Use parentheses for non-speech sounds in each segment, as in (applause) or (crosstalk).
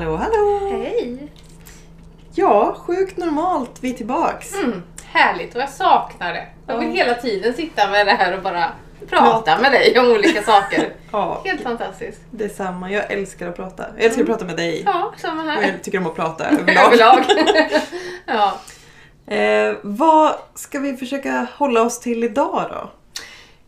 Hallå hallå! Hej! Ja, sjukt normalt. Vi är tillbaks. Mm, härligt och jag saknar det. Jag vill Ja. hela tiden sitta med det här och bara prata Prata. med dig om olika saker. (laughs) Ja, Helt fantastiskt. detsamma. Jag älskar att prata. Jag älskar att prata med dig. Ja, samma Och här. jag tycker om att prata (laughs) överlag. Överlag. (laughs) ja. Eh, vad ska vi försöka hålla oss till idag då?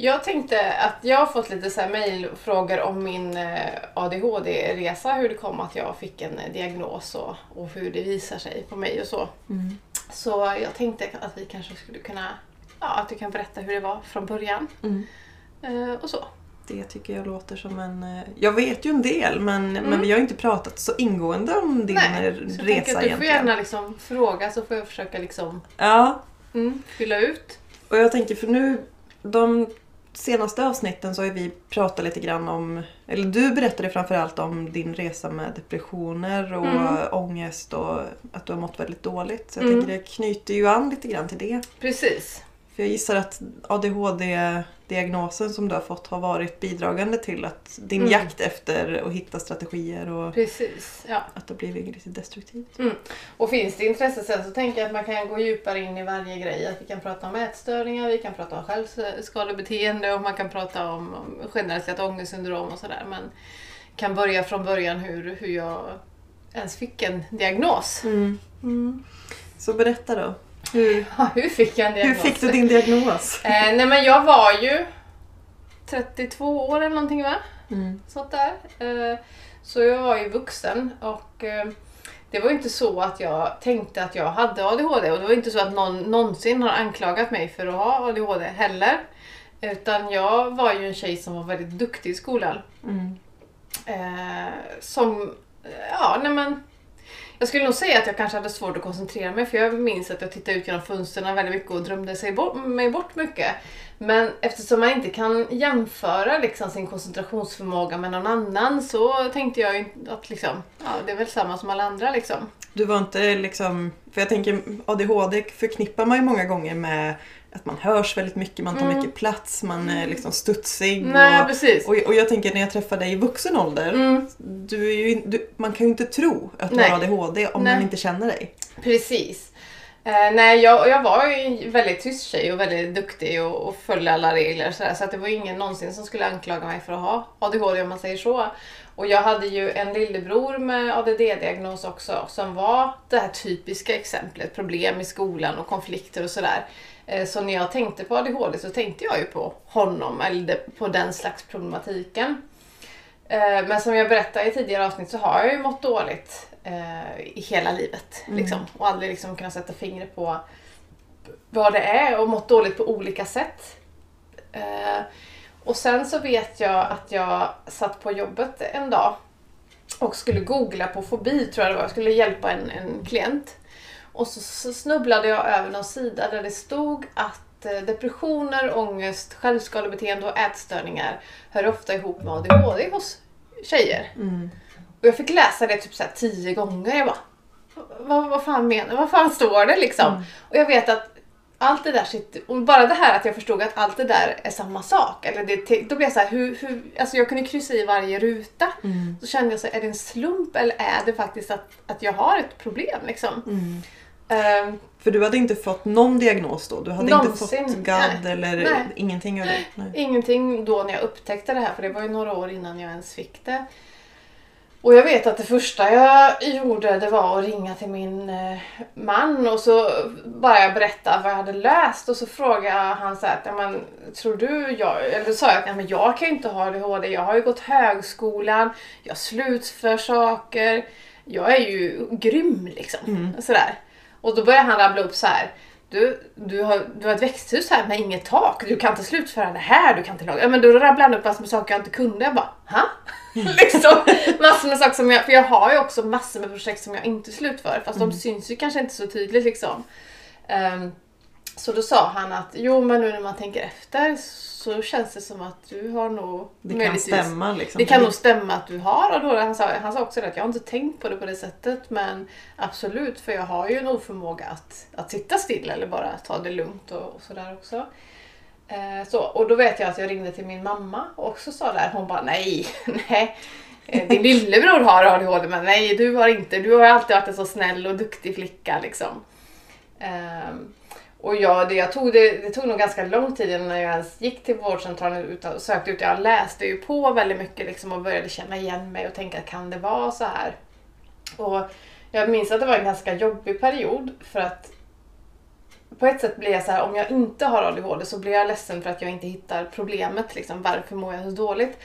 Jag tänkte att jag har fått lite så här mejlfrågor om min eh, ADHD-resa, hur det kom att jag fick en eh, diagnos och, och hur det visar sig på mig och så. Så jag tänkte att vi kanske skulle kunna, ja, att du kan berätta hur det var från början. Mm. Eh, och så. Det tycker jag låter som en... eh, Jag vet ju en del men, men vi har inte pratat så ingående om din Mm. Nej, eh, så jag resa att du får egentligen. gärna liksom fråga så får jag försöka liksom Ja, mm, fylla ut. och jag tänker för nu de senaste avsnitten så har vi pratat lite grann om, eller du berättade framförallt om din resa med depressioner och Mm. ångest och att du har mått väldigt dåligt. Så jag Mm. tänker det knyter ju an lite grann till det. Precis. För jag gissar att ADHD-diagnosen som du har fått har varit bidragande till att din Mm. jakt efter att hitta strategier och Precis. Ja. att det har blivit lite destruktivt. Och finns det intresse sen så tänker jag att man kan gå djupare in i varje grej. Att vi kan prata om ätstörningar, vi kan prata om självskadebeteende och man kan prata om om generaliserat ångestsyndrom och sådär. Men kan börja från början hur, hur jag ens fick en diagnos. Mm. Så berätta då. Hur, Ja, hur fick jag en hur diagnos? fick du din diagnos? (laughs) Eh, nej men jag var ju 32 år eller någonting va? Mm. Sånt där. Eh, så jag var ju vuxen och eh, det var ju inte så att jag tänkte att jag hade ADHD och det var inte så att någon någonsin har anklagat mig för att ha ADHD heller. Utan jag var ju en tjej som var väldigt duktig i skolan. Mm. Eh, som, ja nej men jag skulle nog säga att jag kanske hade svårt att koncentrera mig för jag minns att jag tittade ut genom fönstren väldigt mycket och drömde sig bort, mig bort mycket. Men eftersom man inte kan jämföra liksom sin koncentrationsförmåga med någon annan så tänkte jag att liksom, ja, det är väl samma som alla andra liksom. Du var inte liksom... För jag tänker ADHD förknippar man ju många gånger med att man hörs väldigt mycket, man tar Mm. mycket plats, man är liksom studsig. Nej och, precis. och, och jag tänker när jag träffar dig i vuxen ålder, Mm, du är ju, du, man kan ju inte tro att du Nej. har ADHD om Nej. man inte känner dig. precis. Eh, nej, jag, jag var ju en väldigt tyst tjej och väldigt duktig och, och följde alla regler och sådär, så att det var ingen någonsin som skulle anklaga mig för att ha ADHD om man säger så. Och jag hade ju en lillebror med ADD-diagnos också som var det här typiska exemplet, problem i skolan och konflikter och sådär. Eh, Så när jag tänkte på ADHD så tänkte jag ju på honom, eller på den slags problematiken. Eh, Men som jag berättade i tidigare avsnitt så har jag ju mått dåligt eh, i hela livet. Liksom, och aldrig liksom kunnat sätta fingret på vad det är och mått dåligt på olika sätt. Och sen så vet jag att jag satt på jobbet en dag och skulle googla på fobi tror jag det var. Jag skulle hjälpa en, en klient. Och så, så snubblade jag över någon sida där det stod att eh, depressioner, ångest, självskadebeteende och ätstörningar hör ofta ihop med ADHD hos tjejer. Mm. Och jag fick läsa det typ så tio gånger. Jag bara, vad, vad fan menar Vad fan står det liksom? Och jag vet att allt det där sitter, och bara det här att jag förstod att allt det där är samma sak. Eller det, då blev jag så här, hur, hur, alltså jag kunde kryssa i varje ruta. Mm. Så kände jag så är det en slump eller är det faktiskt att, att jag har ett problem liksom? Mm. Ehm, För du hade inte fått någon diagnos då? Du hade inte Någonsin. fått GAD Nej. eller Nej. ingenting av det? Nej. Ingenting då när jag upptäckte det här, för det var ju några år innan jag ens fick det. Och jag vet att det första jag gjorde det var att ringa till min eh, man och så bara jag berätta vad jag hade läst och så frågade han så här, att, "Ja, men, tror du jag, eller sa jag att "Ja, men jag kan ju inte ha ADHD, jag har ju gått högskolan, jag slutför saker, jag är ju grym liksom. Mm. Sådär. Och då började han rabbla upp så här. Du, du, har, du har ett växthus här med inget tak, du kan inte slutföra det här, du kan inte laga... Ja, men då rabblade han upp massor med saker jag inte kunde. Jag bara, ha? (laughs) liksom, massor med saker som jag... För jag har ju också massor med projekt som jag inte slutför, fast de syns ju kanske inte så tydligt liksom. Ehm, så då sa han att, jo men nu när man tänker efter så känns det som att du har nog Det kan stämma liksom. det kan nog stämma att du har ADHD. Han sa, han sa också det att jag har inte tänkt på det på det sättet men absolut för jag har ju en oförmåga att, att sitta still eller bara ta det lugnt och, och sådär också. Eh, så, och då vet jag att jag ringde till min mamma och också sa där, hon bara nej, (laughs) nej. eh, din lillebror har ADHD men nej du har inte, du har alltid varit en så snäll och duktig flicka liksom. Ehm, och jag, det, jag tog, det, det tog nog ganska lång tid innan jag ens gick till vårdcentralen och sökte ut. Jag läste ju på väldigt mycket liksom och började känna igen mig och tänka kan det vara så här? Och jag minns att det var en ganska jobbig period för att på ett sätt blir jag så här, om jag inte har ADHD så blir jag ledsen för att jag inte hittar problemet. Liksom, varför mår jag så dåligt?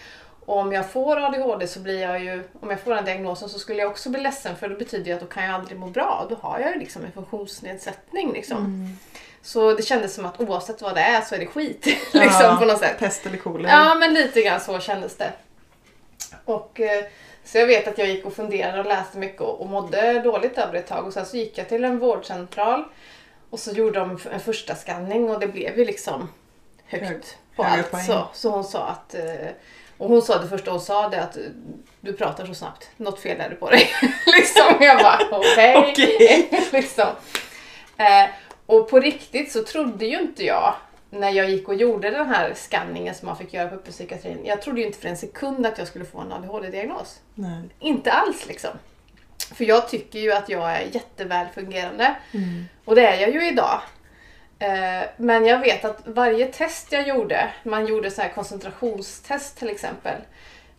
Och om jag får ADHD så blir jag ju, om jag får den diagnosen så skulle jag också bli ledsen för det betyder ju att då kan jag aldrig må bra. Då har jag ju liksom en funktionsnedsättning. Liksom. Mm. Så det kändes som att oavsett vad det är så är det skit. (laughs) liksom, Ja, på något sätt. Pest eller kolera. Ja, men lite grann så kändes det. Och, eh, så jag vet att jag gick och funderade och läste mycket och, och mådde dåligt över ett tag. Och sen så gick jag till en vårdcentral och så gjorde de en första skanning och det blev ju liksom högt Hög- på allt. poäng. Så, så hon sa att eh, och hon sa det första hon sa det att du pratar så snabbt, något fel är det på dig. (laughs) liksom, jag bara okej. (laughs) Okej. liksom. eh, och på riktigt så trodde ju inte jag när jag gick och gjorde den här skanningen som man fick göra på psykiatrin. Jag trodde ju inte för en sekund att jag skulle få en ADHD-diagnos. Inte alls liksom. För jag tycker ju att jag är jätteväl fungerande. Mm. Och det är jag ju idag. Eh, Men jag vet att varje test jag gjorde, man gjorde så här koncentrationstest till exempel.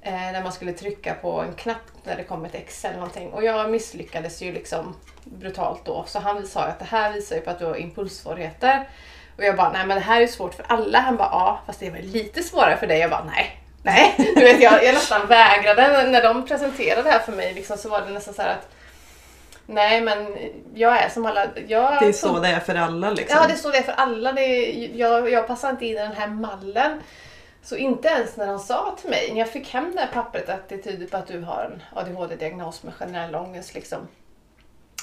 Eh, Där man skulle trycka på en knapp när det kom ett X eller någonting. Och jag misslyckades ju liksom brutalt då. Så han sa att det här visar ju på att du har impulssvårigheter. Och jag bara, nej men det här är ju svårt för alla. Han bara, ja fast det är väl lite svårare för dig. Jag bara, nej. Nej, (laughs) du vet jag, jag nästan vägrade. När de presenterade det här för mig liksom, så var det nästan så här att Nej men jag är som alla. Jag Det är så det är för alla liksom. Ja, det är så det är för alla. Det är, jag, jag passar inte in i den här mallen. Så inte ens när de sa till mig, när jag fick hem det här pappret att det tyder på att du har en ADHD-diagnos med generell ångest. Liksom,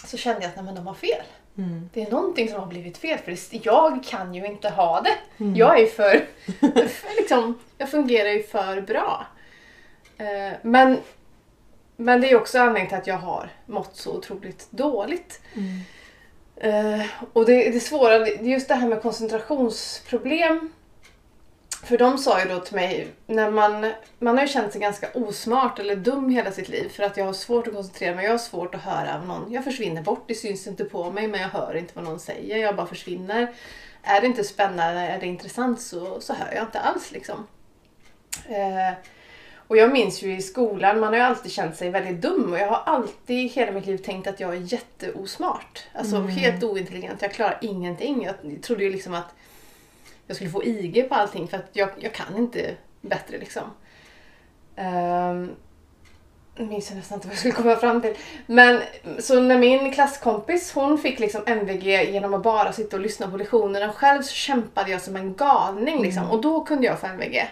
så kände jag att nej, men de har fel. Mm. Det är någonting som har blivit fel för det, jag kan ju inte ha det. Mm. Jag är ju för, för (laughs) liksom, jag fungerar ju för bra. Eh, men, men det är också anledningen till att jag har mått så otroligt dåligt. Mm. Eh, och det, det svåra, just det här med koncentrationsproblem. För de sa ju då till mig, när man, man har ju känt sig ganska osmart eller dum hela sitt liv för att jag har svårt att koncentrera mig, jag har svårt att höra vad någon, jag försvinner bort, det syns inte på mig men jag hör inte vad någon säger, jag bara försvinner. Är det inte spännande, är det intressant så, så hör jag inte alls liksom. Eh, och jag minns ju i skolan, man har ju alltid känt sig väldigt dum och jag har alltid i hela mitt liv tänkt att jag är jätteosmart. Alltså Mm. helt ointelligent, jag klarar ingenting. Jag trodde ju liksom att jag skulle få IG på allting för att jag, jag kan inte bättre liksom. Um, jag minns nästan inte vad jag skulle komma fram till. Men så när min klasskompis hon fick liksom MVG genom att bara sitta och lyssna på lektionerna själv så kämpade jag som en galning liksom. Mm. Och då kunde jag få MVG.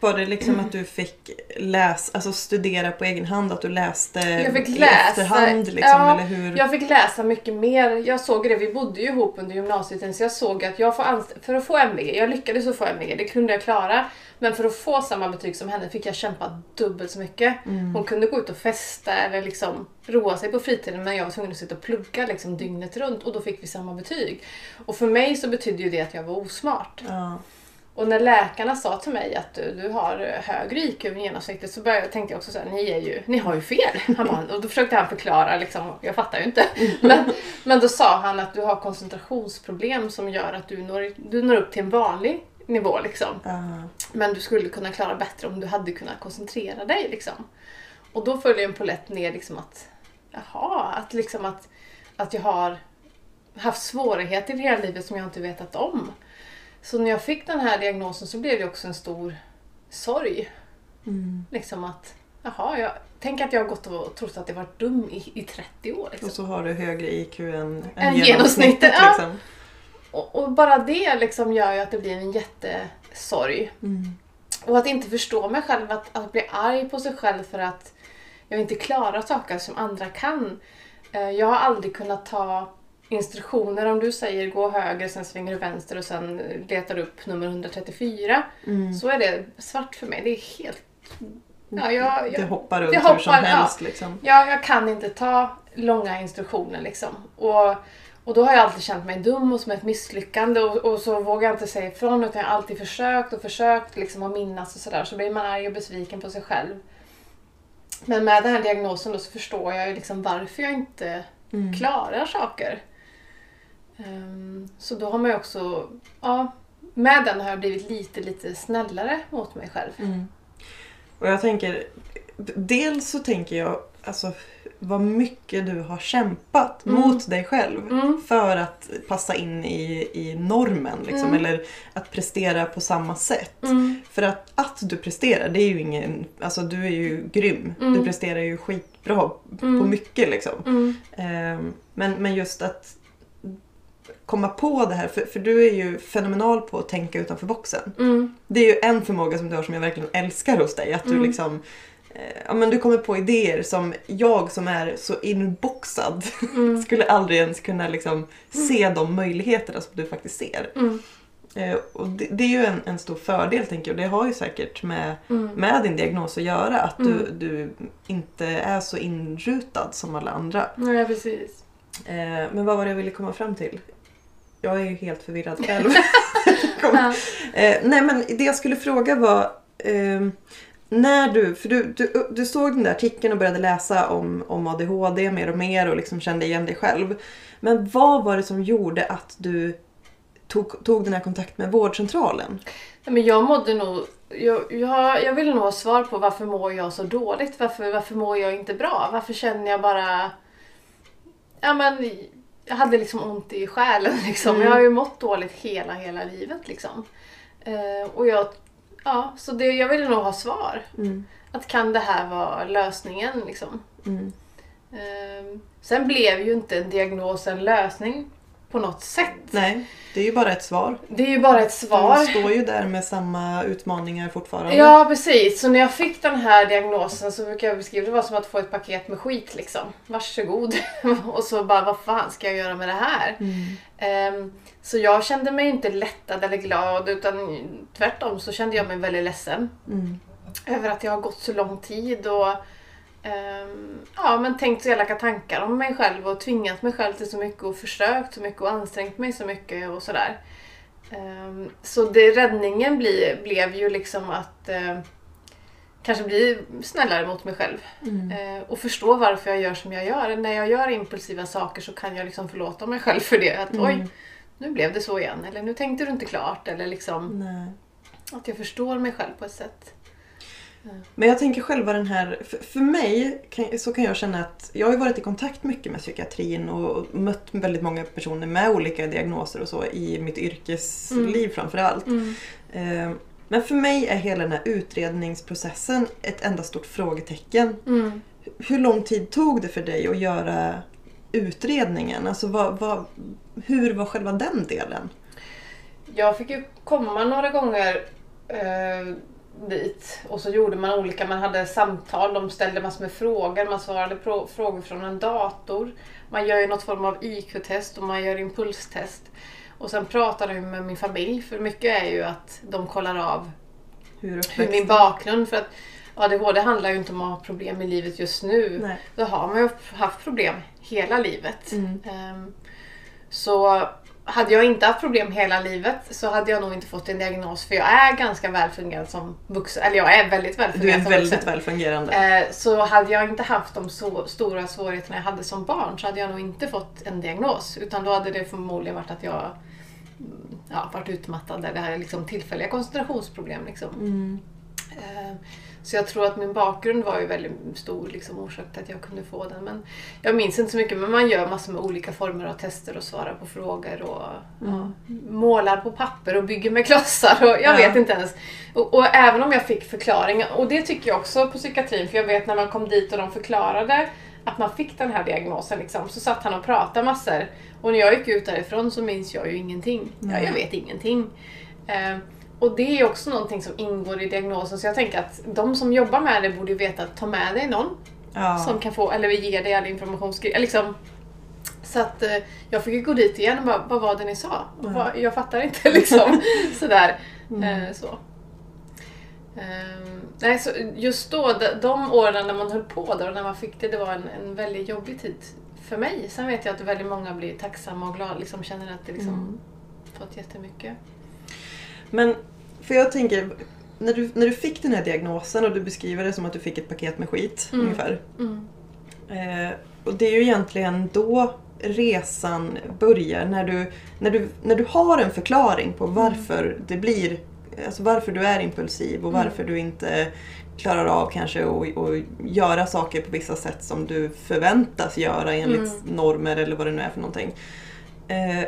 Var det liksom att du fick läsa, alltså studera på egen hand? Att du läste Jag fick i läsa, efterhand liksom? ja, eller hur? Jag fick läsa mycket mer. Jag såg det, vi bodde ju ihop under gymnasietiden så jag såg att jag får anst- för att få MVG, jag lyckades att få MVG, det kunde jag klara. Men för att få samma betyg som henne fick jag kämpa dubbelt så mycket. Mm. Hon kunde gå ut och festa eller liksom roa sig på fritiden men jag var tvungen att sitta och plugga liksom dygnet runt och då fick vi samma betyg. Och för mig så betydde ju det att jag var osmart. Ja. Och när läkarna sa till mig att du, du har högre IQ än genomsnittet så började, tänkte jag också så här, ni, är ju, ni har ju fel. (laughs) Han bara, och då försökte han förklara, liksom, jag fattar ju inte. Men, men då sa han att du har koncentrationsproblem som gör att du når, du når upp till en vanlig nivå. Liksom. Ja. Men du skulle kunna klara bättre om du hade kunnat koncentrera dig. Liksom. Och då följer en polett ner liksom att, jaha, att, liksom att, att jag har haft svårigheter i hela livet som jag inte vetat om. Så när jag fick den här diagnosen så blev det också en stor sorg. Mm. Liksom att, jaha, jag, tänk att jag har gått och trott att jag varit dum i, i 30 år. Liksom. Och så har du högre IQ än, än, Än genomsnittet. ja. liksom. Och, och bara det liksom gör ju att det blir en jättesorg. Mm. Och att inte förstå mig själv, att, att bli arg på sig själv för att jag inte klarar saker som andra kan. Eh, Jag har aldrig kunnat ta instruktioner om du säger gå höger, sen svänger du vänster och sen letar upp nummer 134. Mm. Så är det svart för mig. Det är helt... Ja, jag, Det jag, hoppar runt det hur som hoppar, ja. helst liksom. jag, jag kan inte ta långa instruktioner liksom. Och, och då har jag alltid känt mig dum och som ett misslyckande och, och så vågar jag inte säga ifrån utan jag har alltid försökt och försökt liksom att minnas och sådär. Så blir man arg och besviken på sig själv. Men med den här diagnosen då så förstår jag ju liksom varför jag inte Mm. klarar saker. Ehm, så då har man ju också, ja, med den har jag blivit lite, lite snällare mot mig själv. Mm. Och jag tänker, dels så tänker jag alltså vad mycket du har kämpat Mm. mot dig själv Mm. för att passa in i, i normen liksom, Mm. eller att prestera på samma sätt. Mm. För att, att du presterar, det är ju ingen, alltså du är ju grym. Mm. Du presterar ju skitbra Mm. på mycket liksom. Mm. Ehm, men, men just att komma på det här, för, för du är ju fenomenal på att tänka utanför boxen. Mm. Det är ju en förmåga som du har som jag verkligen älskar hos dig. Att du Mm. liksom eh, Ja men du kommer på idéer som jag som är så inboxad Mm. (laughs) skulle aldrig ens kunna liksom se de möjligheterna som du faktiskt ser. Mm. Eh, och det, det är ju en, en stor fördel tänker jag. Det har ju säkert med, Mm. med din diagnos att göra. Att du, Mm. du inte är så inrutad som alla andra. Ja, precis. Eh, men vad var det jag ville komma fram till? Jag är ju helt förvirrad (laughs) själv. Ja. Eh, nej men det jag skulle fråga var ehm, när du, för du, du, du såg den där artikeln och började läsa om, om ADHD mer och mer och liksom kände igen dig själv. Men vad var det som gjorde att du tog, tog den här kontakt med vårdcentralen? Nej, men jag mådde nog... Jag, jag, jag ville nog ha svar på varför mår jag så dåligt? Varför, varför mår jag inte bra? Varför känner jag bara... Ja men... Jag hade liksom ont i själen (laughs) liksom. Mm. Jag har ju mått dåligt hela, hela livet liksom. Eh, och jag... Ja, så det, jag ville nog ha svar. Mm. Att kan det här vara lösningen liksom? Mm. Eh, sen blev ju inte en diagnos en lösning på något sätt. Nej, det är ju bara ett svar. Det är ju bara ett svar. Du står ju där med samma utmaningar fortfarande. Ja precis, så när jag fick den här diagnosen så brukar jag beskriva det var som att få ett paket med skit liksom. Varsågod. (laughs) och så bara, vad fan ska jag göra med det här? Mm. Ehm, så jag kände mig inte lättad eller glad utan tvärtom så kände jag mig väldigt ledsen. Mm. Över att jag har gått så lång tid och ehm, ja, men tänkt så elaka tankar om mig själv och tvingat mig själv till så mycket och försökt så mycket och ansträngt mig så mycket och sådär. Ehm, så det, räddningen bli, blev ju liksom att eh, kanske bli snällare mot mig själv. Mm. Eh, och förstå varför jag gör som jag gör. När jag gör impulsiva saker så kan jag liksom förlåta mig själv för det. Att Mm. oj, nu blev det så igen. Eller nu tänkte du inte klart. Eller liksom Nej. att jag förstår mig själv på ett sätt. Men jag tänker själva den här, för, för mig kan, så kan jag känna att jag har varit i kontakt mycket med psykiatrin och mött väldigt många personer med olika diagnoser och så i mitt yrkesliv Mm. framförallt. Eh, Men för mig är hela den här utredningsprocessen ett enda stort frågetecken. Mm. Hur lång tid tog det för dig att göra utredningen? Alltså vad, vad, hur var själva den delen? Jag fick ju komma några gånger eh, dit och så gjorde man olika, man hade samtal, de ställde massor med frågor, man svarade på frågor från en dator. Man gör ju något form av IQ-test och man gör impulstest. Och sen pratade jag med min familj, för mycket är ju att de kollar av Hur hur min bakgrund, för att ADHD handlar ju inte om att ha problem i livet just nu. Nej. Då har man ju haft problem hela livet. Mm. Ehm, Så hade jag inte haft problem hela livet så hade jag nog inte fått en diagnos för jag är ganska välfungerande som vuxen. Eller jag är väldigt Du är välfungerande väldigt vuxen. välfungerande. Eh, Så hade jag inte haft de så stora svårigheterna jag hade som barn så hade jag nog inte fått en diagnos. Utan då hade det förmodligen varit att jag mm, ja, varit utmattad eller liksom tillfälliga koncentrationsproblem. Liksom. Mm. Så jag tror att min bakgrund var ju väldigt stor liksom, orsak till att jag kunde få den. Men jag minns inte så mycket men man gör massor med olika former av tester och svarar på frågor och ja, målar på papper och bygger med klossar och jag Ja. vet inte ens. Och, och även om jag fick förklaringar, och det tycker jag också på psykiatrin för jag vet när man kom dit och de förklarade att man fick den här diagnosen liksom, så satt han och pratade massor. Och när jag gick ut därifrån så minns jag ju ingenting. Ja, Nej. jag vet ingenting. Eh, och det är också någonting som ingår i diagnosen så jag tänker att de som jobbar med det borde veta att ta med dig någon Ja. som kan få, eller ge dig all information. Liksom, så att eh, jag fick gå dit igen och bara, vad var det ni sa? Ja. Jag fattar inte (laughs) liksom. (laughs) Sådär. Mm. Eh, så. Ehm, nej, så just då, de, de åren när man höll på där och när man fick det, det var en, en väldigt jobbig tid för mig. Sen vet jag att väldigt många blir tacksamma och glada, liksom känner att det liksom Mm. fått jättemycket. Men, för jag tänker, när, du, när du fick den här diagnosen och du beskriver det som att du fick ett paket med skit Mm. ungefär. Mm. Eh, och det är ju egentligen då resan börjar. När du, när du, när du har en förklaring på varför det blir, alltså varför du är impulsiv och Mm. varför du inte klarar av kanske att att göra saker på vissa sätt som du förväntas göra enligt Mm. normer eller vad det nu är för någonting. Eh,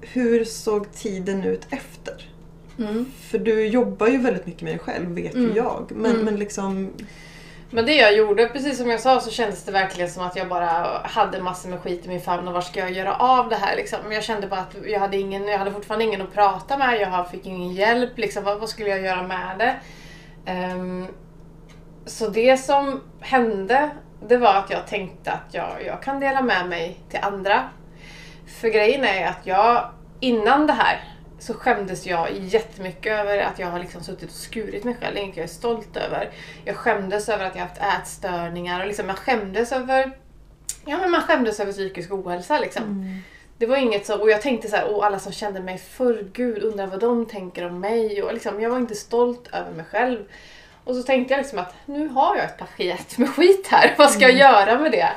hur såg tiden ut efter? Mm. För du jobbar ju väldigt mycket med dig själv vet ju Mm. jag. Men, Mm. men liksom... Men det jag gjorde, precis som jag sa, så kändes det verkligen som att jag bara hade massor med skit i min famn och var ska jag göra av det här liksom. Jag kände bara att jag hade, ingen, jag hade fortfarande ingen att prata med, jag fick ingen hjälp, liksom. vad, vad skulle jag göra med det? Ehm, så det som hände, det var att jag tänkte att jag, jag kan dela med mig till andra. För grejen är att jag, innan det här, så skämdes jag jättemycket över att jag har liksom suttit och skurit mig själv. Inget jag är stolt över. Jag skämdes över att jag haft ätstörningar och liksom, jag skämdes över Ja men man skämdes över psykisk ohälsa liksom. Mm. Det var inget så, och jag tänkte så här, åh alla som kände mig förr, gud undrar vad de tänker om mig. Och liksom, jag var inte stolt över mig själv. Och så tänkte jag liksom att nu har jag ett paket med skit här, vad ska jag göra med det?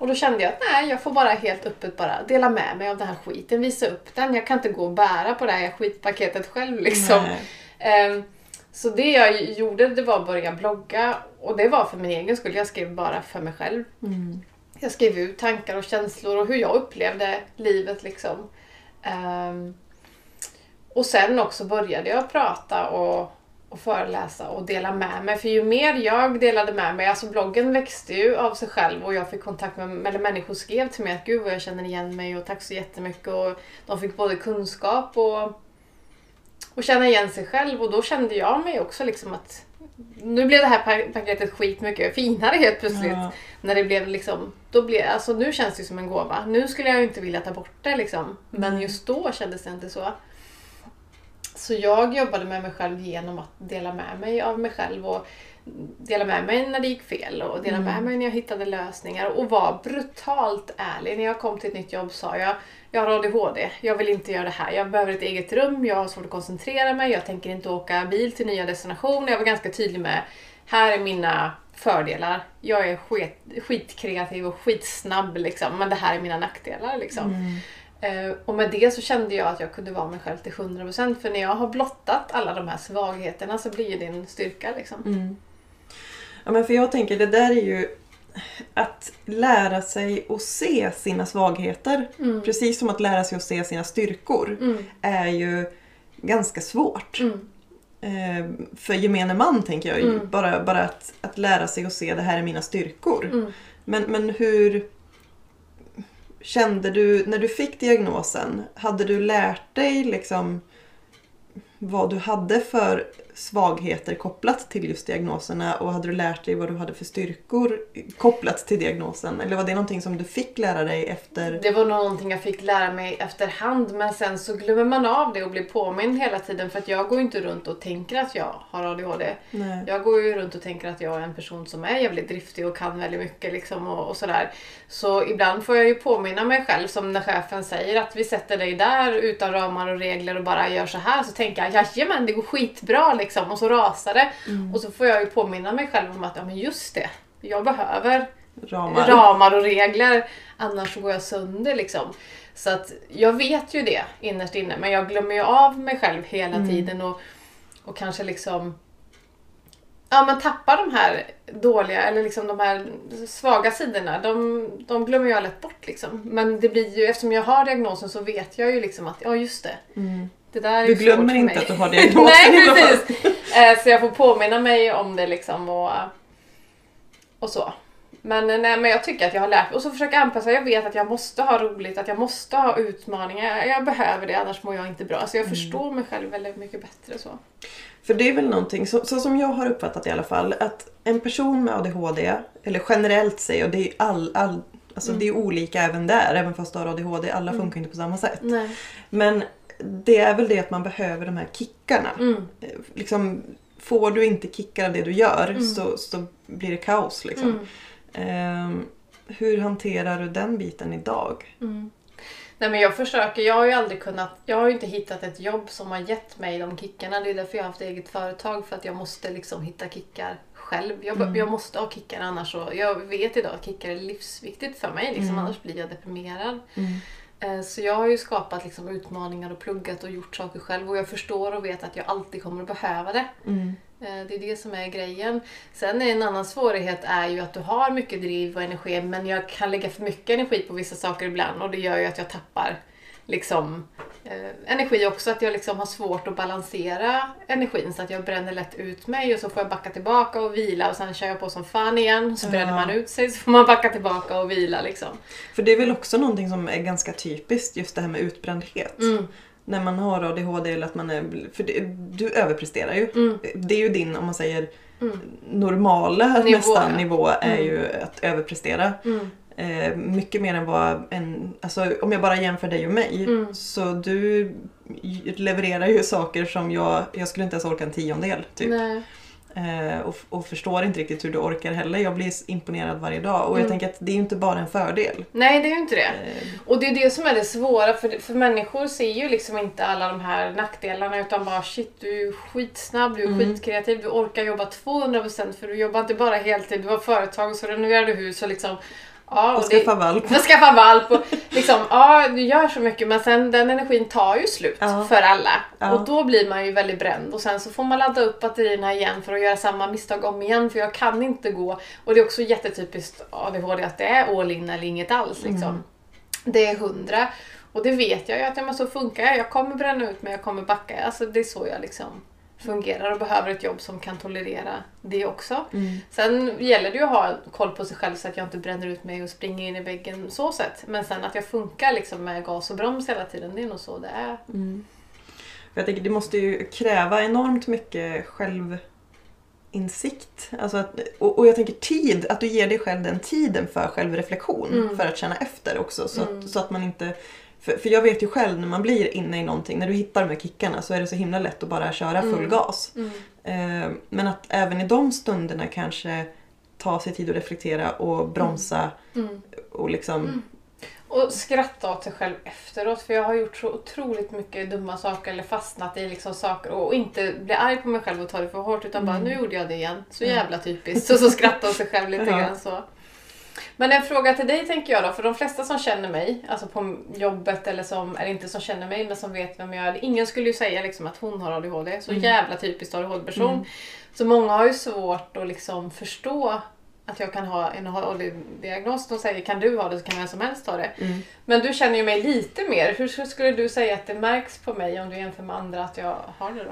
Och då kände jag att nej, jag får bara helt öppet bara dela med mig av den här skiten, visa upp den. Jag kan inte gå och bära på det här skitpaketet själv liksom. Ehm, så det jag gjorde det var att börja blogga och det var för min egen skull. Jag skrev bara för mig själv. Mm. Jag skrev ut tankar och känslor och hur jag upplevde livet liksom. Ehm, och sen också började jag prata och, och föreläsa och dela med mig. För ju mer jag delade med mig, alltså bloggen växte ju av sig själv och jag fick kontakt med, eller människor skrev till mig att gud vad jag känner igen mig och tack så jättemycket. Och de fick både kunskap och, och känna igen sig själv och då kände jag mig också liksom att nu blev det här pa- paketet skit mycket finare helt plötsligt. Ja. När det blev liksom, då blev, alltså nu känns det som en gåva. Nu skulle jag ju inte vilja ta bort det liksom. Men Nej. just då kändes det inte så. Så jag jobbade med mig själv genom att dela med mig av mig själv och dela med mig när det gick fel och dela med Mm. mig när jag hittade lösningar och vara brutalt ärlig. När jag kom till ett nytt jobb sa jag jag har ADHD, jag vill inte göra det här. Jag behöver ett eget rum, jag har svårt att koncentrera mig, jag tänker inte åka bil till nya destinationer. Jag var ganska tydlig med här är mina fördelar. Jag är skit, skitkreativ och skitsnabb liksom, men det här är mina nackdelar. Liksom. Mm. Eh, och med det så kände jag att jag kunde vara mig själv till 100% för när jag har blottat alla de här svagheterna så blir ju det en styrka. Liksom. Mm. Ja, men för jag tänker det där är ju att lära sig att se sina svagheter. Mm. Precis som att lära sig att se sina styrkor Mm. är ju ganska svårt. Mm. Eh, för gemene man tänker jag. ju. Mm. Bara, bara att, att lära sig att se det här är mina styrkor. Mm. Men, men hur kände du när du fick diagnosen? Hade du lärt dig liksom vad du hade för svagheter kopplat till just diagnoserna och hade du lärt dig vad du hade för styrkor kopplat till diagnosen? Eller var det någonting som du fick lära dig efter? Det var någonting jag fick lära mig efterhand men sen så glömmer man av det och blir påmind hela tiden för att jag går inte runt och tänker att jag har ADHD. Nej. Jag går ju runt och tänker att jag är en person som är jävligt driftig och kan väldigt mycket liksom och, och sådär. Så ibland får jag ju påminna mig själv som när chefen säger att vi sätter dig där utan ramar och regler och bara gör så här så tänker jag jajamän det går skitbra liksom och så rasar det. Mm. Och så får jag ju påminna mig själv om att ja men just det, jag behöver Ramar. ramar och regler annars går jag sönder liksom. Så att jag vet ju det innerst inne men jag glömmer ju av mig själv hela Mm. tiden och, och kanske liksom Ja men tappar de här dåliga eller liksom de här svaga sidorna. De, de glömmer jag lätt bort liksom. Men det blir ju, eftersom jag har diagnosen så vet jag ju liksom att ja just det. Mm. Det där är Du glömmer inte att du har (laughs) diagnosen Nej precis. Eh, Så jag får påminna mig om det liksom och, och så. Men, eh, nej, men jag tycker att jag har lärt mig och så försöka anpassa. Jag vet att jag måste ha roligt, att jag måste ha utmaningar. Jag, jag behöver det annars mår jag inte bra. Så jag Mm. förstår mig själv väldigt mycket bättre så. För det är väl någonting, så, så som jag har uppfattat i alla fall, att en person med ADHD, eller generellt säger och det är all, all alltså det är olika även där, även fast du har ADHD, alla funkar inte på samma sätt. Nej. Men det är väl det att man behöver de här kickarna. Mm. Eh, Liksom, får du inte kickar av det du gör Mm. så, så blir det kaos. Liksom. Mm. Ehm, hur hanterar du den biten idag? Mm. Nej men jag försöker, jag har ju aldrig kunnat, jag har ju inte hittat ett jobb som har gett mig de kickarna. Det är därför jag har haft eget företag, för att jag måste liksom hitta kickar själv. Jag, Mm. jag måste ha kickar annars så, jag vet idag att kickar är livsviktigt för mig, liksom, Mm. annars blir jag deprimerad. Mm. Eh, Så jag har ju skapat liksom utmaningar och pluggat och gjort saker själv och jag förstår och vet att jag alltid kommer att behöva det. Mm. Eh, Det är det som är grejen. Sen är en annan svårighet är ju att du har mycket driv och energi men jag kan lägga för mycket energi på vissa saker ibland och det gör ju att jag tappar liksom eh, energi också. Att jag liksom har svårt att balansera energin så att jag bränner lätt ut mig och så får jag backa tillbaka och vila och sen kör jag på som fan igen. Så bränner man ut sig så får man backa tillbaka och vila liksom. För det är väl också någonting som är ganska typiskt, just det här med utbrändhet. Mm. När man har ADHD eller att man är... För det, du överpresterar ju. Mm. Det är ju din, om man säger, Mm. normala Nivå, nästan ja. nivå är Mm. ju att överprestera. Eh, mycket mer än vad en... Alltså om jag bara jämför dig och mig. Mm. Så du levererar ju saker som jag... Jag skulle inte ens orka en tiondel. Typ. Nej. Eh, och, och förstår inte riktigt hur du orkar heller. Jag blir imponerad varje dag. Och jag Mm. tänker att det är ju inte bara en fördel. Nej, det är ju inte det. Eh, Och det är det som är det svåra, för, för människor ser ju liksom inte alla de här nackdelarna utan bara shit, du är skitsnabb, du är Mm. skitkreativ, du orkar jobba 200% för du jobbar inte bara heltid, du har företag och så renoverar du hus och liksom... Ja, och och det, skaffa valp. (laughs) och skaffa valp och liksom, ja du gör så mycket men sen den energin tar ju slut Ja. för alla. Ja. Och då blir man ju väldigt bränd och sen så får man ladda upp batterierna igen för att göra samma misstag om igen för jag kan inte gå. Och det är också jättetypiskt ADHD att det är all in eller inget alls liksom. Mm. Det är hundra. Och det vet jag ju att ja, men så funkar jag. Jag kommer bränna ut mig, jag kommer backa. Alltså det är så jag liksom fungerar och behöver ett jobb som kan tolerera det också. Mm. Sen gäller det ju att ha koll på sig själv så att jag inte bränner ut mig och springer in i väggen så sett. Men sen att jag funkar liksom med gas och broms hela tiden, det är nog så det är. Mm. Jag tänker det måste ju kräva enormt mycket självinsikt. Alltså att, och, och jag tänker tid, att du ger dig själv den tiden för självreflektion. Mm. För att känna efter också. Så, Mm. att, så att man inte... För, för jag vet ju själv när man blir inne i någonting, när du hittar de här kickarna så är det så himla lätt att bara köra full Mm. gas. Mm. Eh, men att även i de stunderna kanske ta sig tid att reflektera och bromsa Mm. och liksom... Mm. Och skratta åt sig själv efteråt för jag har gjort så otroligt mycket dumma saker eller fastnat i liksom saker och inte bli arg på mig själv och ta det för hårt utan bara Mm. nu gjorde jag det igen. Så jävla typiskt. Och så skratta åt sig själv lite (laughs) Ja. grann så. Men en fråga till dig tänker jag då, för de flesta som känner mig, alltså på jobbet eller som, eller inte som känner mig men som vet vem jag är. Ingen skulle ju säga liksom att hon har ADHD, så Mm. jävla typiskt ADHD-person. Mm. Så många har ju svårt att liksom förstå att jag kan ha en ADHD-diagnos. De säger kan du ha det så kan vem som helst ha det. Mm. Men du känner ju mig lite mer. Hur skulle du säga att det märks på mig om du jämför med andra att jag har det då?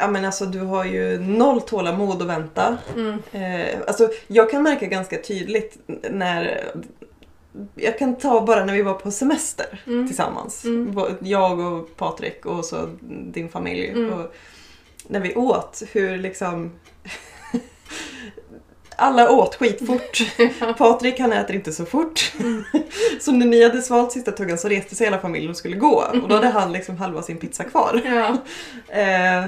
Ja men alltså du har ju noll tålamod att vänta. Mm. Eh, alltså, jag kan märka ganska tydligt när... Jag kan ta bara när vi var på semester Mm. tillsammans. Mm. Jag och Patrik och så din familj. Mm. Och när vi åt, hur liksom... (laughs) Alla åt skitfort. (laughs) Patrik han äter inte så fort. Mm. (laughs) så när ni hade svalt sista tuggan så reste sig hela familjen och skulle gå. Och då hade han liksom halva sin pizza kvar. Ja. Eh,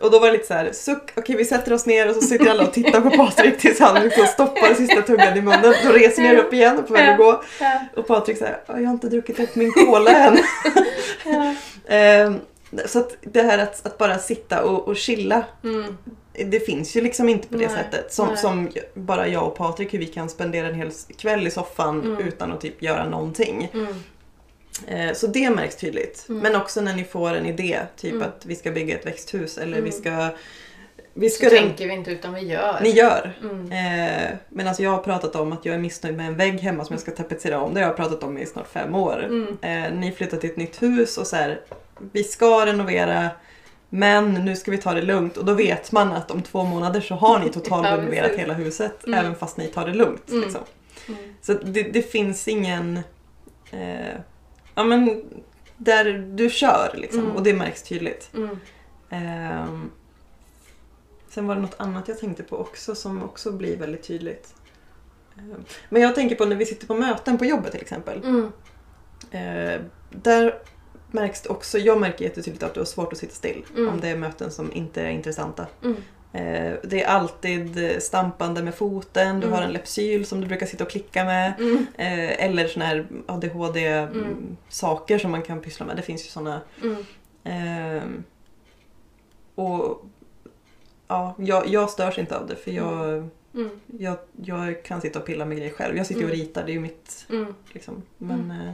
och då var det lite så här, suck, okej vi sätter oss ner och så sitter alla och tittar på Patrik tills han liksom stoppar sista tuggan i munnen. Då reser ni er upp igen och på väg att gå. Och Patrik säger, jag har inte druckit upp min cola än. Eh, så att det här att, att bara sitta och, och chilla, Mm. det finns ju liksom inte på det Nej, sättet. Som, nej. som bara jag och Patrik, hur vi kan spendera en hel kväll i soffan Mm. utan att typ göra någonting. Mm. Eh, Så det märks tydligt. Mm. Men också när ni får en idé, typ Mm. att vi ska bygga ett växthus eller Mm. vi ska... Vi Så ska tänker vi inte utan vi gör. Ni gör. Mm. Eh, men alltså jag har pratat om att jag är missnöjd med en vägg hemma som jag ska tapetsera om. Det har jag pratat om i snart fem år. Mm. Eh, ni flyttar till ett nytt hus och så här, vi ska renovera men nu ska vi ta det lugnt och då vet man att om två månader så har ni (laughs) totalt Ja, renoverat precis. hela huset Mm. även fast ni tar det lugnt. Liksom. Så det, det finns ingen... Eh, ja men där du kör liksom Mm. och det märks tydligt. Mm. Ehm, sen var det något annat jag tänkte på också som också blir väldigt tydligt. Ehm, men jag tänker på när vi sitter på möten på jobbet till exempel. Mm. Eh, där märks det också, jag märker jättetydligt att du har svårt att sitta still Mm. om det är möten som inte är intressanta. Mm. Eh, det är alltid stampande med foten, du Mm. har en Lepsyl som du brukar sitta och klicka med. Mm. Eh, eller såna här Mm. ADHD-saker som man kan pyssla med. Det finns ju såna. Mm. Ehm, och ja, jag, jag störs inte av det för jag, Mm. jag, jag kan sitta och pilla med grejer själv. Jag sitter och Mm. ritar, det är ju mitt Mm. liksom. Men eh,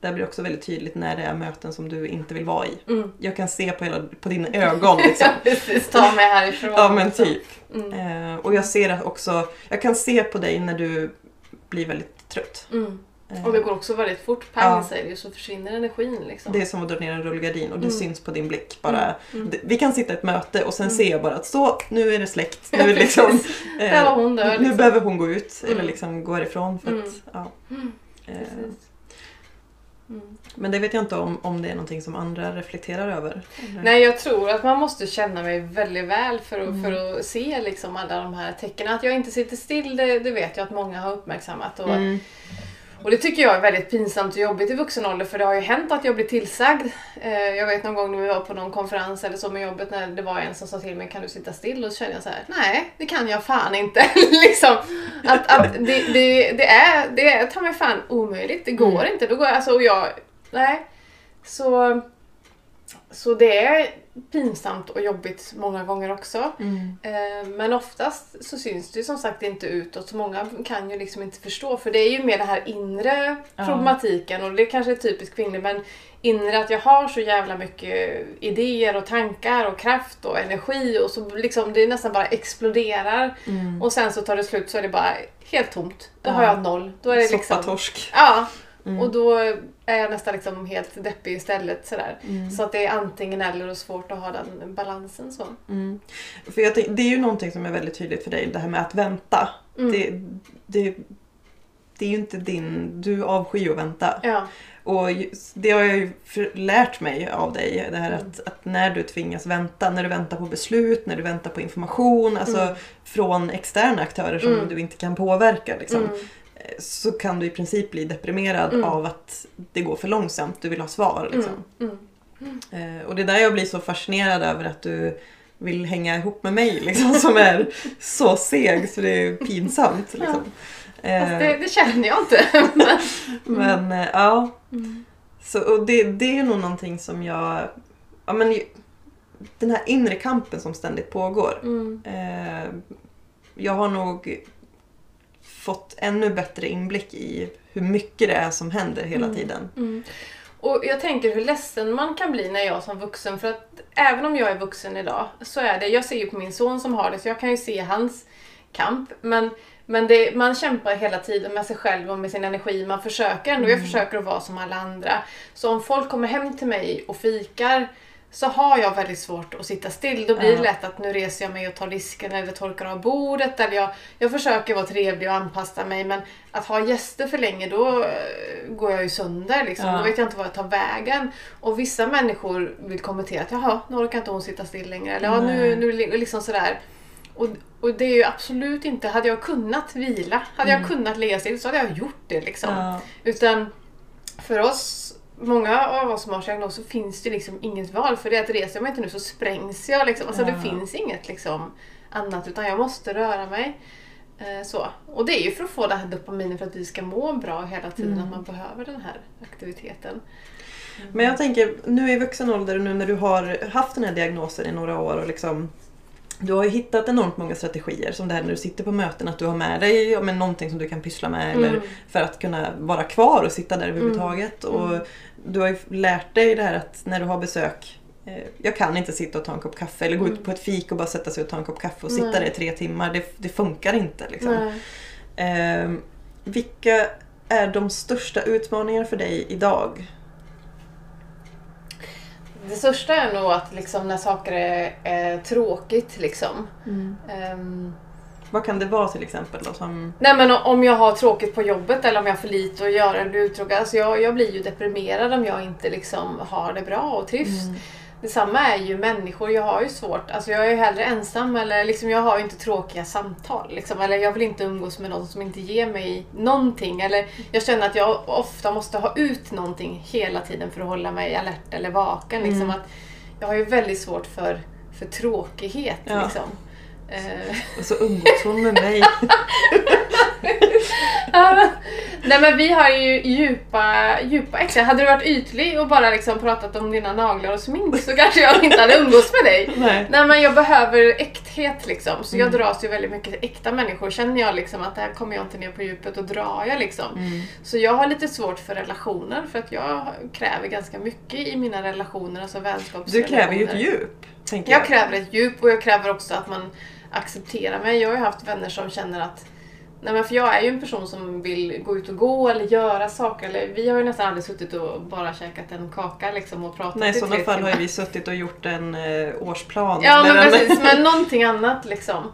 där blir det också väldigt tydligt när det är möten som du inte vill vara i. Mm. Jag kan se på, hela, på dina ögon liksom. (laughs) Precis, ta mig härifrån. Ja men typ. Mm. Eh, och jag ser också, jag kan se på dig när du blir väldigt trött. Mm. Eh, Och det går också väldigt fort. Pang Ja. säger det så försvinner energin liksom. det är som att dra ner en rullgardin och det Mm. syns på din blick. Bara, Mm. D- Vi kan sitta i ett möte och sen Mm. ser jag bara att så, nu är det släckt. Nu, är det liksom, eh, (laughs) Där var hon nu liksom. behöver hon gå ut eller Mm. liksom gå härifrån. För att, Mm. ja, Mm. eh. Mm. men det vet jag inte om, om det är någonting som andra reflekterar över. Eller? Nej, jag tror att man måste känna mig väldigt väl för att, Mm. för att se liksom alla de här tecknen. Att jag inte sitter still, det, det vet jag att många har uppmärksammat. Och, Mm. Och det tycker jag är väldigt pinsamt och jobbigt i vuxen ålder för det har ju hänt att jag blir tillsagd. Eh, jag vet någon gång när vi var på någon konferens eller så med jobbet när det var en som sa till mig kan du sitta still? Och så kände jag så här: nej det kan jag fan inte. (laughs) liksom, att, att det, det, det är, det är ta mig fan omöjligt, det går Mm. inte. Då går jag, alltså, och jag, nej. Så, så det är pinsamt och jobbigt många gånger också. Mm. Eh, Men oftast så syns det ju som sagt inte utåt så många kan ju liksom inte förstå för det är ju mer den här inre Ja. problematiken och det kanske är typiskt kvinnligt men inre att jag har så jävla mycket idéer och tankar och kraft och energi och så liksom det nästan bara exploderar Mm. och sen så tar det slut så är det bara helt tomt. Då Ja. har jag noll. Då är det liksom... Soppatorsk. Ja, Mm. och då är jag nästan liksom helt deppig istället sådär. Mm. Så att det är antingen eller och svårt att ha den balansen så. Mm. För jag tänk, det är ju någonting som är väldigt tydligt för dig, det här med att vänta. Mm. Det, det, det är ju inte din... Du avskyr ju att vänta. Ja. Och det har jag ju lärt mig av dig. Det här Mm. att, att när du tvingas vänta, när du väntar på beslut, när du väntar på information, alltså Mm. från externa aktörer som Mm. du inte kan påverka. Liksom, Så kan du i princip bli deprimerad Mm. av att det går för långsamt. Du vill ha svar. Liksom. Mm. Mm. Eh, och det är där jag blir så fascinerad över att du vill hänga ihop med mig liksom, som är så seg så det är pinsamt. Liksom. Eh, Fast det, det känner jag inte. (laughs) Men, eh, ja, mm. så, och det, det är nog någonting som jag... Ja, men, den här inre kampen som ständigt pågår. Mm. Eh, jag har nog fått ännu bättre inblick i hur mycket det är som händer hela Mm. tiden. Mm. Och jag tänker hur ledsen man kan bli när jag som vuxen, för att även om jag är vuxen idag så är det, jag ser ju på min son som har det så jag kan ju se hans kamp. Men, men det, man kämpar hela tiden med sig själv och med sin energi. Man försöker ändå, jag försöker att vara som alla andra. Så om folk kommer hem till mig och fikar så har jag väldigt svårt att sitta still. Då blir det lätt att nu reser jag mig och tar disken eller torkar av bordet. Eller jag, jag försöker vara trevlig och anpassa mig men att ha gäster för länge då eh, går jag ju sönder. Liksom. Då vet jag inte var jag tar vägen. Och vissa människor vill kommentera att jaha, nu orkar inte hon sitta still längre. Eller ja, nu, nu liksom sådär. Och, och det är ju absolut inte, hade jag kunnat vila, hade jag Mm. kunnat ligga still så hade jag gjort det. Liksom. Ja. Utan för oss, många av oss som har diagnos så finns det liksom inget val. För det att reser jag mig inte nu så sprängs jag. Liksom. Alltså Ja. det finns inget liksom, annat utan jag måste röra mig. Eh, så. Och det är ju för att få det här dopaminet för att vi ska må bra hela tiden, Mm. att man behöver den här aktiviteten. Men jag tänker, nu i vuxen ålder och nu när du har haft den här diagnosen i några år och liksom du har ju hittat enormt många strategier som det här när du sitter på möten att du har med dig ja, men någonting som du kan pyssla med eller Mm. för att kunna vara kvar och sitta där överhuvudtaget. Mm. Och du har ju lärt dig det här att när du har besök eh, jag kan inte sitta och ta en kopp kaffe eller gå ut Mm. på ett fik och bara sätta sig och ta en kopp kaffe och sitta Nej. där i tre timmar. Det, det funkar inte. Liksom. Ehm, vilka är de största utmaningarna för dig idag? Det största är nog att liksom, när saker är, är tråkigt liksom. Ehm, Vad kan det vara till exempel? Då, som... Nej men om jag har tråkigt på jobbet eller om jag har för lite att göra eller uttråkad. Alltså jag, jag blir ju deprimerad om jag inte liksom har det bra och trivs. Mm. Detsamma är ju människor. Jag har ju svårt. Alltså jag är ju hellre ensam eller liksom jag har ju inte tråkiga samtal. Liksom. Eller jag vill inte umgås med någon som inte ger mig någonting. Eller jag känner att jag ofta måste ha ut någonting hela tiden för att hålla mig alert eller vaken. Liksom. Mm. Att jag har ju väldigt svårt för, för tråkighet. Ja. Liksom. Eh, Och så umgås hon med mig. (laughs) Nej men vi har ju djupa, djupa extra. Hade du varit ytlig och bara liksom pratat om dina naglar och smink så kanske jag inte hade umgås med dig. Nej. Nej men jag behöver äkthet liksom. Så jag Mm. dras ju väldigt mycket till äkta människor. Känner jag liksom att det här kommer jag inte ner på djupet och drar jag liksom. Mm. Så jag har lite svårt för relationer för att jag kräver ganska mycket i mina relationer, alltså Du vänskapsrelationer. kräver ju ett djup. Tänker jag. Jag kräver ett djup och jag kräver också att man accepterar mig. Jag har ju haft vänner som känner att Nej men för jag är ju en person som vill gå ut och gå eller göra saker. Eller, vi har ju nästan aldrig suttit och bara käkat en kaka liksom och pratat Nej, i sådana fall har timmar. ju vi suttit och gjort en eh, årsplan. Ja men en- precis, men (laughs) någonting annat liksom.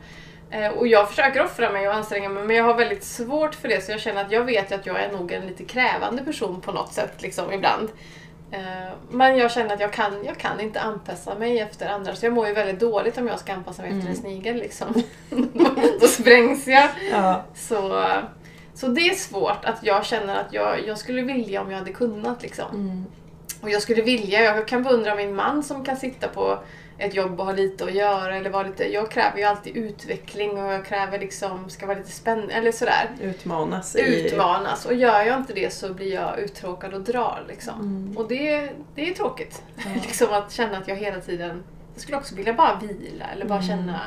Eh, Och jag försöker offra mig och anstränga mig men jag har väldigt svårt för det så jag känner att jag vet att jag är nog en lite krävande person på något sätt liksom ibland. Eh, Men jag känner att jag kan, jag kan inte anpassa mig efter andra så jag mår ju väldigt dåligt om jag ska anpassa mig efter en snigel liksom. (laughs) Då sprängs jag. Ja. Så, så det är svårt att jag känner att jag, jag skulle vilja om jag hade kunnat liksom. Mm. Och jag skulle vilja, jag kan beundra min man som kan sitta på ett jobb och ha lite att göra eller vara lite, jag kräver ju alltid utveckling och jag kräver liksom, ska vara lite spännande eller sådär. Utmanas i... Utmanas och gör jag inte det så blir jag uttråkad och drar liksom. Mm. Och det, det är tråkigt. Ja. (laughs) liksom att känna att jag hela tiden, jag skulle också vilja bara vila eller bara Mm. känna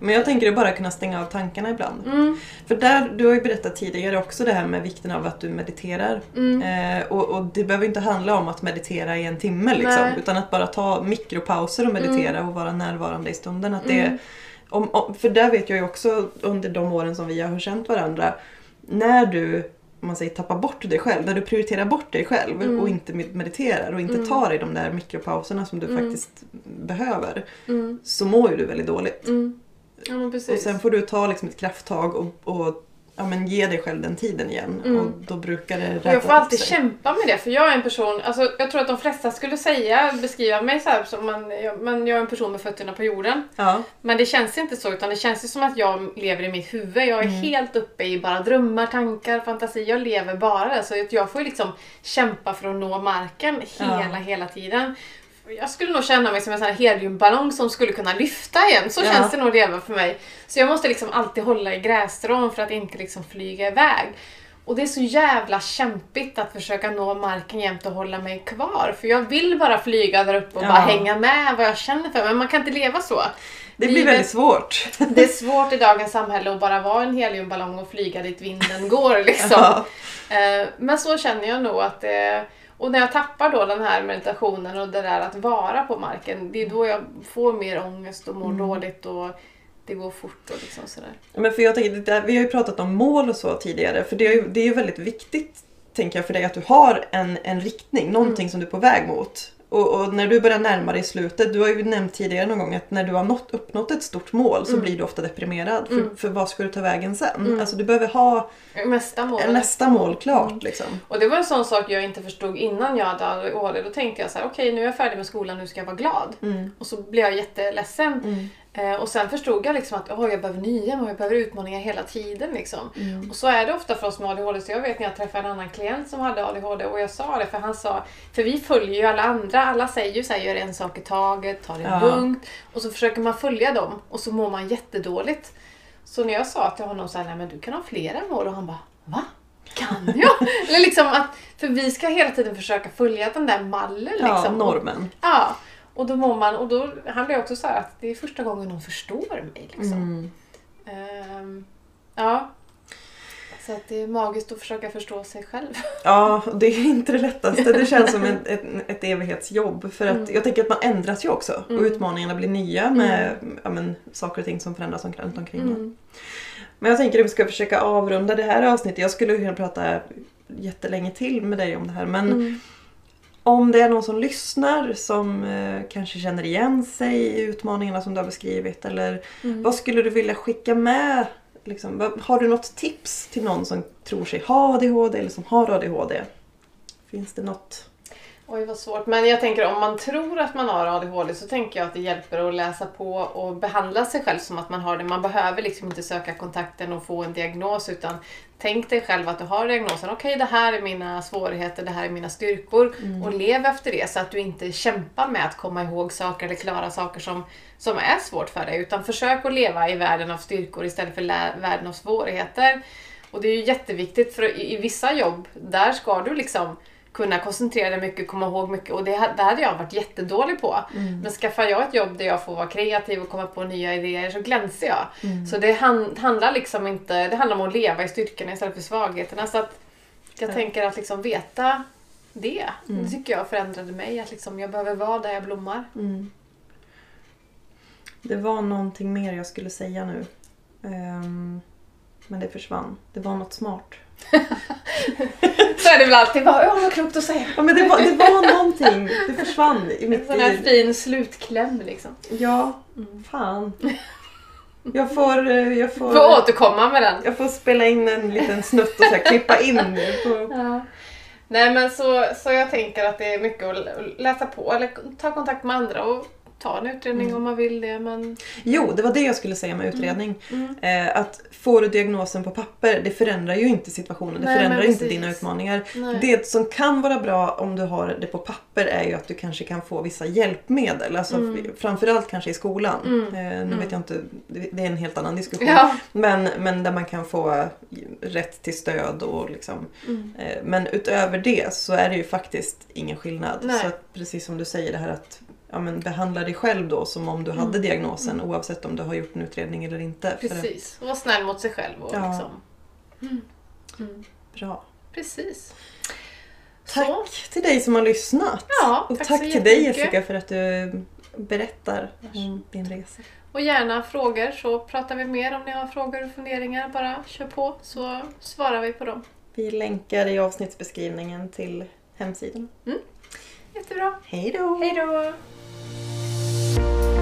Men jag tänker att bara kunna stänga av tankarna ibland. mm, För där, du har ju berättat tidigare också det här med vikten av att du mediterar. mm, Eh, och, och det behöver inte handla om att meditera i en timme liksom. Nej. Utan att bara ta mikropauser och meditera och vara närvarande i stunden. Att det, Mm. om, om, för där vet jag ju också under de åren som vi har känt varandra. När du om man säger, tappar bort dig själv, när du prioriterar bort dig själv Mm. och inte med- mediterar och inte Mm. tar dig de där mikropauserna som du Mm. faktiskt behöver. mm, Så mår ju du väldigt dåligt. mm. Ja men precis. Och sen får du ta liksom ett krafttag och, och ja, men ge dig själv den tiden igen. Mm. Och då brukar det Och jag får rätta alltid sig. kämpa med det för jag är en person, alltså jag tror att de flesta skulle säga, beskriva mig så här som man, jag, man, jag är en person med fötterna på jorden. Ja. Men det känns inte så utan det känns ju som att jag lever i mitt huvud. Jag är Mm. helt uppe i bara drömmar, tankar, fantasi. Jag lever bara så att jag får ju liksom kämpa för att nå marken hela, Ja. hela tiden. Jag skulle nog känna mig som en sån här heliumballong som skulle kunna lyfta igen. Så Ja. känns det nog att leva för mig. Så jag måste liksom alltid hålla i grässtrån för att inte liksom flyga iväg. Och det är så jävla kämpigt att försöka nå marken jämt och hålla mig kvar. För jag vill bara flyga där uppe och Ja. bara hänga med vad jag känner för. Men man kan inte leva så. Det blir Livet- väldigt svårt. Det är svårt i dagens samhälle att bara vara en heliumballong och flyga dit vinden går (laughs) liksom. Ja. Eh, Men så känner jag nog att det... Och när jag tappar då den här meditationen och det där att vara på marken, det är då jag får mer ångest och mår Mm. dåligt och det går fort och liksom sådär. Men för jag tänker, där, vi har ju pratat om mål och så tidigare. För det är ju, det är ju väldigt viktigt, tänker jag, för dig att du har en, en riktning. Någonting Mm. som du är på väg mot. Och, och när du börjar närma dig slutet, du har ju nämnt tidigare någon gång att när du har nått, uppnått ett stort mål så Mm. blir du ofta deprimerad. För, Mm. för vad ska du ta vägen sen? Mm. Alltså du behöver ha Nästa mål. nästa mål klart. Mm. Liksom. Och det var en sån sak jag inte förstod innan jag hade ADHD. Då tänkte jag så här: okej nu är jag färdig med skolan, nu ska jag vara glad. Mm. Och så blev jag jätteledsen. Eh, och sen förstod jag liksom att oh, jag behöver nya mål, jag behöver utmaningar hela tiden. Liksom. Mm. Och så är det ofta för oss med ADHD. Så jag vet när jag träffade en annan klient som hade ADHD och jag sa det för han sa, för vi följer ju alla andra, alla säger ju så här, gör en sak i taget, ta det Ja. lugnt. Och så försöker man följa dem och så mår man jättedåligt. Så när jag sa till honom så här, nej men du kan ha flera mål och han bara, va? Kan jag? (laughs) Eller liksom att, för vi ska hela tiden försöka följa den där mallen liksom. Ja, Och- normen. Ja. Och då mår man, och då, han blev också så här att det är första gången någon förstår mig liksom. Mm. Ehm, ja. Så att det är magiskt att försöka förstå sig själv. (laughs) Ja, det är inte det lättaste. Det känns som ett, ett, ett evighetsjobb. För att Mm. jag tänker att man ändras ju också. Och Mm. utmaningarna blir nya med ja, men, saker och ting som förändras runt omkring. Mm. Men jag tänker att vi ska försöka avrunda det här avsnittet. Jag skulle kunna prata jättelänge till med dig om det här. Men Mm. Om det är någon som lyssnar som eh, kanske känner igen sig i utmaningarna som du har beskrivit. Eller Mm. vad skulle du vilja skicka med? Liksom, har du något tips till någon som tror sig ha ADHD eller som har ADHD? Finns det något? Oj vad svårt. Men jag tänker om man tror att man har ADHD så tänker jag att det hjälper att läsa på och behandla sig själv som att man har det. Man behöver liksom inte söka kontakten och få en diagnos utan tänk dig själv att du har diagnosen. Okej, det här är mina svårigheter, det här är mina styrkor. Och lev efter det så att du inte kämpar med att komma ihåg saker eller klara saker som, som är svårt för dig. Utan försök att leva i världen av styrkor istället för världen av svårigheter. Och det är ju jätteviktigt för i vissa jobb, där ska du liksom kunna koncentrera dig mycket, komma ihåg mycket och det, det hade jag varit jättedålig på. Men skaffar jag ett jobb där jag får vara kreativ och komma på nya idéer så glänser jag. Så det han, handlar liksom inte, det handlar om att leva i styrkorna istället för svagheterna. Så att jag Ja. tänker att liksom veta det, det tycker jag förändrade mig. Att liksom jag behöver vara där jag blommar. Mm. Det var någonting mer jag skulle säga nu. Ehm, men det försvann. Det var något smart. (laughs) Så är det väl alltid bara, ja vad klokt att säga. Ja, men det var, det var någonting. Det försvann i En mitt sån här fin slutkläm liksom. Ja, fan. Jag får, eh, jag Får får, återkomma med den. jag får spela in en liten snutt och så här, klippa in. På, Ja. Nej men så, så jag tänker att det är mycket att lä- läsa på eller ta kontakt med andra och ta en utredning om man vill det. Men... Jo, det var det jag skulle säga med utredning. Mm. Eh, att får du diagnosen på papper, det förändrar ju inte situationen. Det Nej, förändrar inte dina utmaningar. Nej. Det som kan vara bra om du har det på papper är ju att du kanske kan få vissa hjälpmedel. Alltså Mm. Framförallt kanske i skolan. Mm. Eh, nu Mm. vet jag inte, det är en helt annan diskussion. Ja. Men, men där man kan få rätt till stöd och liksom. Mm. Eh, men utöver det så är det ju faktiskt ingen skillnad. Nej. Så att, precis som du säger det här att ja, men behandla dig själv då som om du hade Mm. diagnosen oavsett om du har gjort en utredning eller inte. Precis. Och vara snäll mot sig själv. Och Ja. liksom. mm. Mm. Bra. Precis. Tack Så. till dig som har lyssnat. Ja, och tack tack till dig. Jessica för att du berättar om din resa. Och gärna frågor så pratar vi mer om ni har frågor och funderingar. Bara kör på så svarar vi på dem. Vi länkar i avsnittsbeskrivningen till hemsidan. Jättebra. Hej då! Hej då! Thank you